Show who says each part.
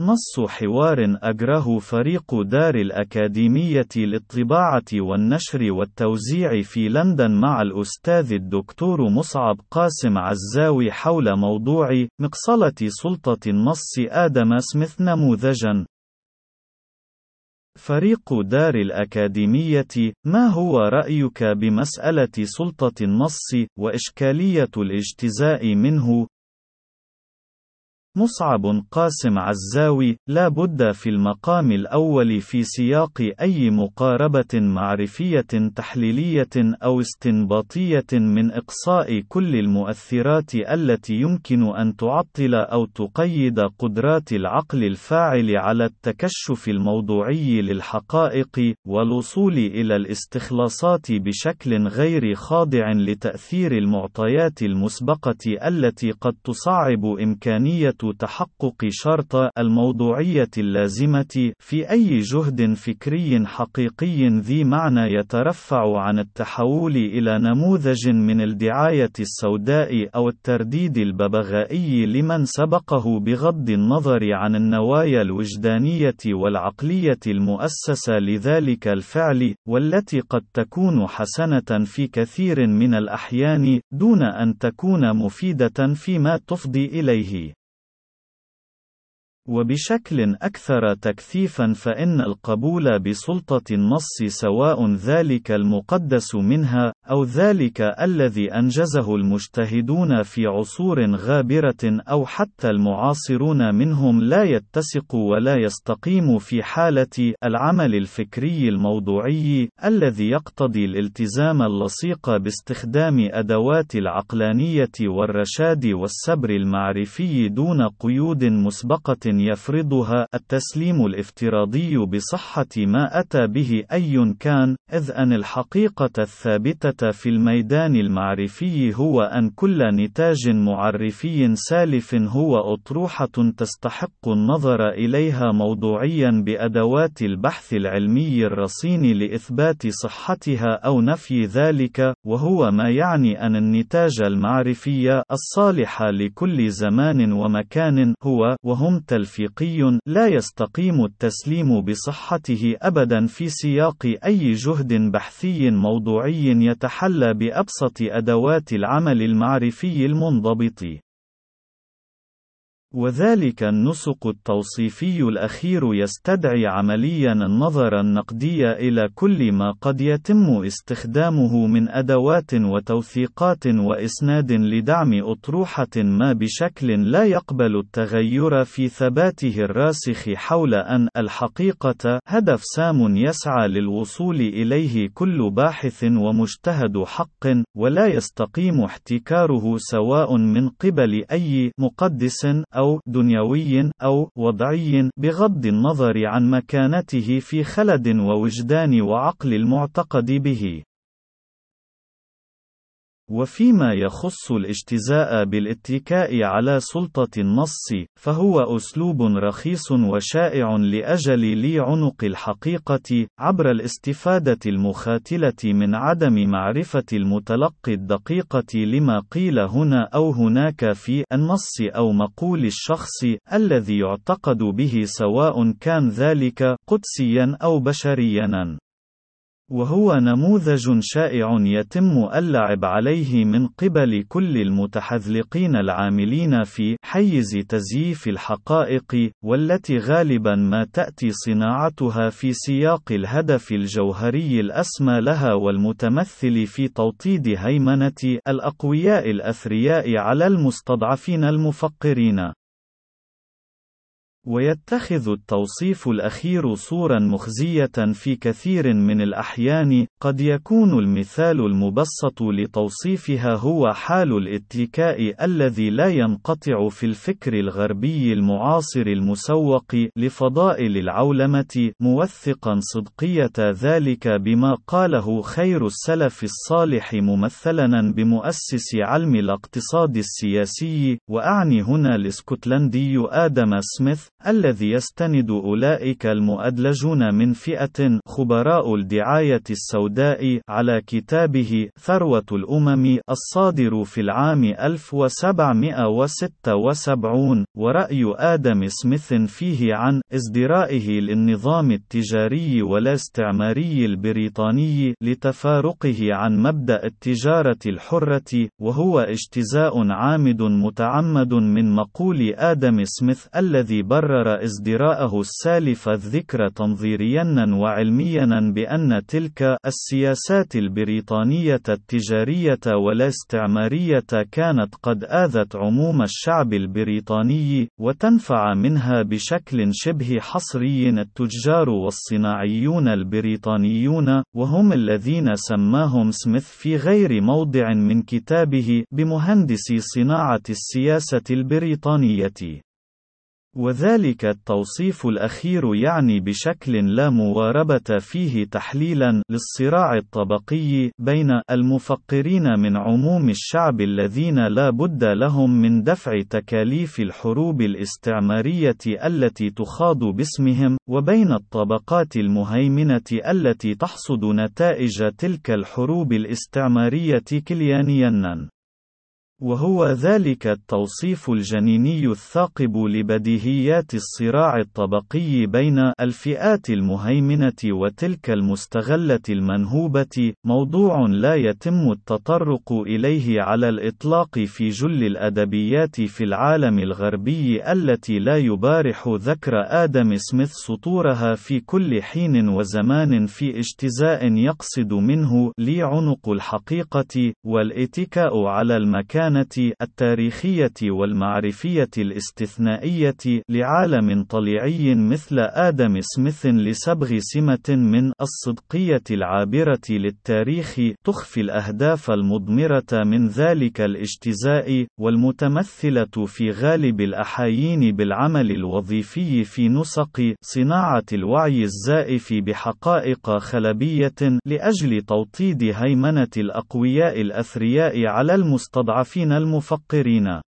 Speaker 1: نص حوار أجره فريق دار الأكاديمية للطباعة والنشر والتوزيع في لندن مع الأستاذ الدكتور مصعب قاسم عزاوي حول موضوع مقصلة سلطة النص آدم سميث نموذجًا. فريق دار الأكاديمية: ما هو رأيك بمسألة سلطة النص وإشكالية الاجتزاء منه؟ مصعب قاسم عزاوي لا بد في المقام الأول في سياق أي مقاربة معرفية تحليلية أو استنباطية من إقصاء كل المؤثرات التي يمكن أن تعطل أو تقيد قدرات العقل الفاعل على التكشف الموضوعي للحقائق والوصول إلى الاستخلاصات بشكل غير خاضع لتأثير المعطيات المسبقة التي قد تصعب إمكانية تحقق شرط الموضوعية اللازمة في أي جهد فكري حقيقي ذي معنى يترفع عن التحول إلى نموذج من الدعاية السوداء أو الترديد الببغائي لمن سبقه بغض النظر عن النوايا الوجدانية والعقلية المؤسسة لذلك الفعل، والتي قد تكون حسنة في كثير من الأحيان، دون أن تكون مفيدة فيما تفضي إليه. وبشكل أكثر تكثيفا فإن القبول بسلطة النص سواء ذلك المقدس منها، أو ذلك الذي أنجزه المجتهدون في عصور غابرة أو حتى المعاصرون منهم لا يتسق ولا يستقيم في حالة العمل الفكري الموضوعي، الذي يقتضي الالتزام اللصيق باستخدام أدوات العقلانية والرشاد والسبر المعرفي دون قيود مسبقة يفرضها التسليم الافتراضي بصحة ما أتى به أي كان، إذ أن الحقيقة الثابتة في الميدان المعرفي هو أن كل نتاج معرفي سالف هو أطروحة تستحق النظر إليها موضوعيا بأدوات البحث العلمي الرصين لإثبات صحتها أو نفي ذلك، وهو ما يعني أن النتاج المعرفي الصالح لكل زمان ومكان هو وهم تل تلفيقي لا يستقيم التسليم بصحته أبدا في سياق أي جهد بحثي موضوعي يتحلى بأبسط أدوات العمل المعرفي المنضبط. وذلك النسق التوصيفي الأخير يستدعي عمليا النظر النقدي إلى كل ما قد يتم استخدامه من أدوات وتوثيقات وإسناد لدعم أطروحة ما بشكل لا يقبل التغير في ثباته الراسخ حول أن الحقيقة هدف سام يسعى للوصول إليه كل باحث ومجتهد حق، ولا يستقيم احتكاره سواء من قبل أي مقدس أو أو دنيوي أو وضعي بغض النظر عن مكانته في خلد ووجدان وعقل المعتقد به. وفيما يخص الاجتزاء بالاتكاء على سلطة النص، فهو أسلوب رخيص وشائع لأجل لي عنق الحقيقة، عبر الاستفادة المخاتلة من عدم معرفة المتلقي الدقيقة لما قيل هنا أو هناك في النص أو مقول الشخص الذي يعتقد به سواء كان ذلك قدسيا أو بشريا. وهو نموذج شائع يتم اللعب عليه من قبل كل المتحذلقين العاملين في حيز تزييف الحقائق والتي غالبا ما تأتي صناعتها في سياق الهدف الجوهري الأسمى لها والمتمثل في توطيد هيمنة الأقوياء الأثرياء على المستضعفين المفقرين. ويتخذ التوصيف الأخير صورا مخزية في كثير من الأحيان، قد يكون المثال المبسط لتوصيفها هو حال الاتكاء الذي لا ينقطع في الفكر الغربي المعاصر المسوق لفضائل العولمة، موثقا صدقية ذلك بما قاله خير السلف الصالح ممثلا بمؤسس علم الاقتصاد السياسي، وأعني هنا الإسكتلندي آدم سميث، الذي يستند أولئك المؤدلجون من فئة خبراء الدعاية السوداء على كتابه ثروة الأمم الصادر في العام 1776 ورأي آدم سميث فيه عن ازدرائه للنظام التجاري والاستعماري البريطاني لتفارقه عن مبدأ التجارة الحرة وهو اجتزاء عامد متعمد من مقول آدم سميث الذي برر ازدراءه السالف الذكر تنظيريا وعلميا بأن تلك السياسات البريطانية التجارية والاستعمارية كانت قد آذت عموم الشعب البريطاني وتنفع منها بشكل شبه حصري التجار والصناعيون البريطانيون وهم الذين سماهم سميث في غير موضع من كتابه بمهندسي صناعة السياسة البريطانية. وذلك التوصيف الأخير يعني بشكل لا مواربة فيه تحليلا للصراع الطبقي بين المفقرين من عموم الشعب الذين لا بد لهم من دفع تكاليف الحروب الاستعمارية التي تخاض باسمهم وبين الطبقات المهيمنة التي تحصد نتائج تلك الحروب الاستعمارية كليانيا. وهو ذلك التوصيف الجنيني الثاقب لبديهيات الصراع الطبقي بين الفئات المهيمنة وتلك المستغلة المنهوبة، موضوع لا يتم التطرق إليه على الإطلاق في جل الأدبيات في العالم الغربي التي لا يبارح ذكر آدم سميث سطورها في كل حين وزمان في اجتزاء يقصد منه لي عنق الحقيقة، والإتكاء على المكان المكانة التاريخية والمعرفية الاستثنائية لعالم طليعي مثل آدم سميث لسبغ سمة من الصدقية العابرة للتاريخ تخفي الأهداف المضمرة من ذلك الاجتزاء والمتمثلة في غالب الأحايين بالعمل الوظيفي في نسق صناعة الوعي الزائف بحقائق خلبية لأجل توطيد هيمنة الأقوياء الأثرياء على المستضعفين. المفقرين.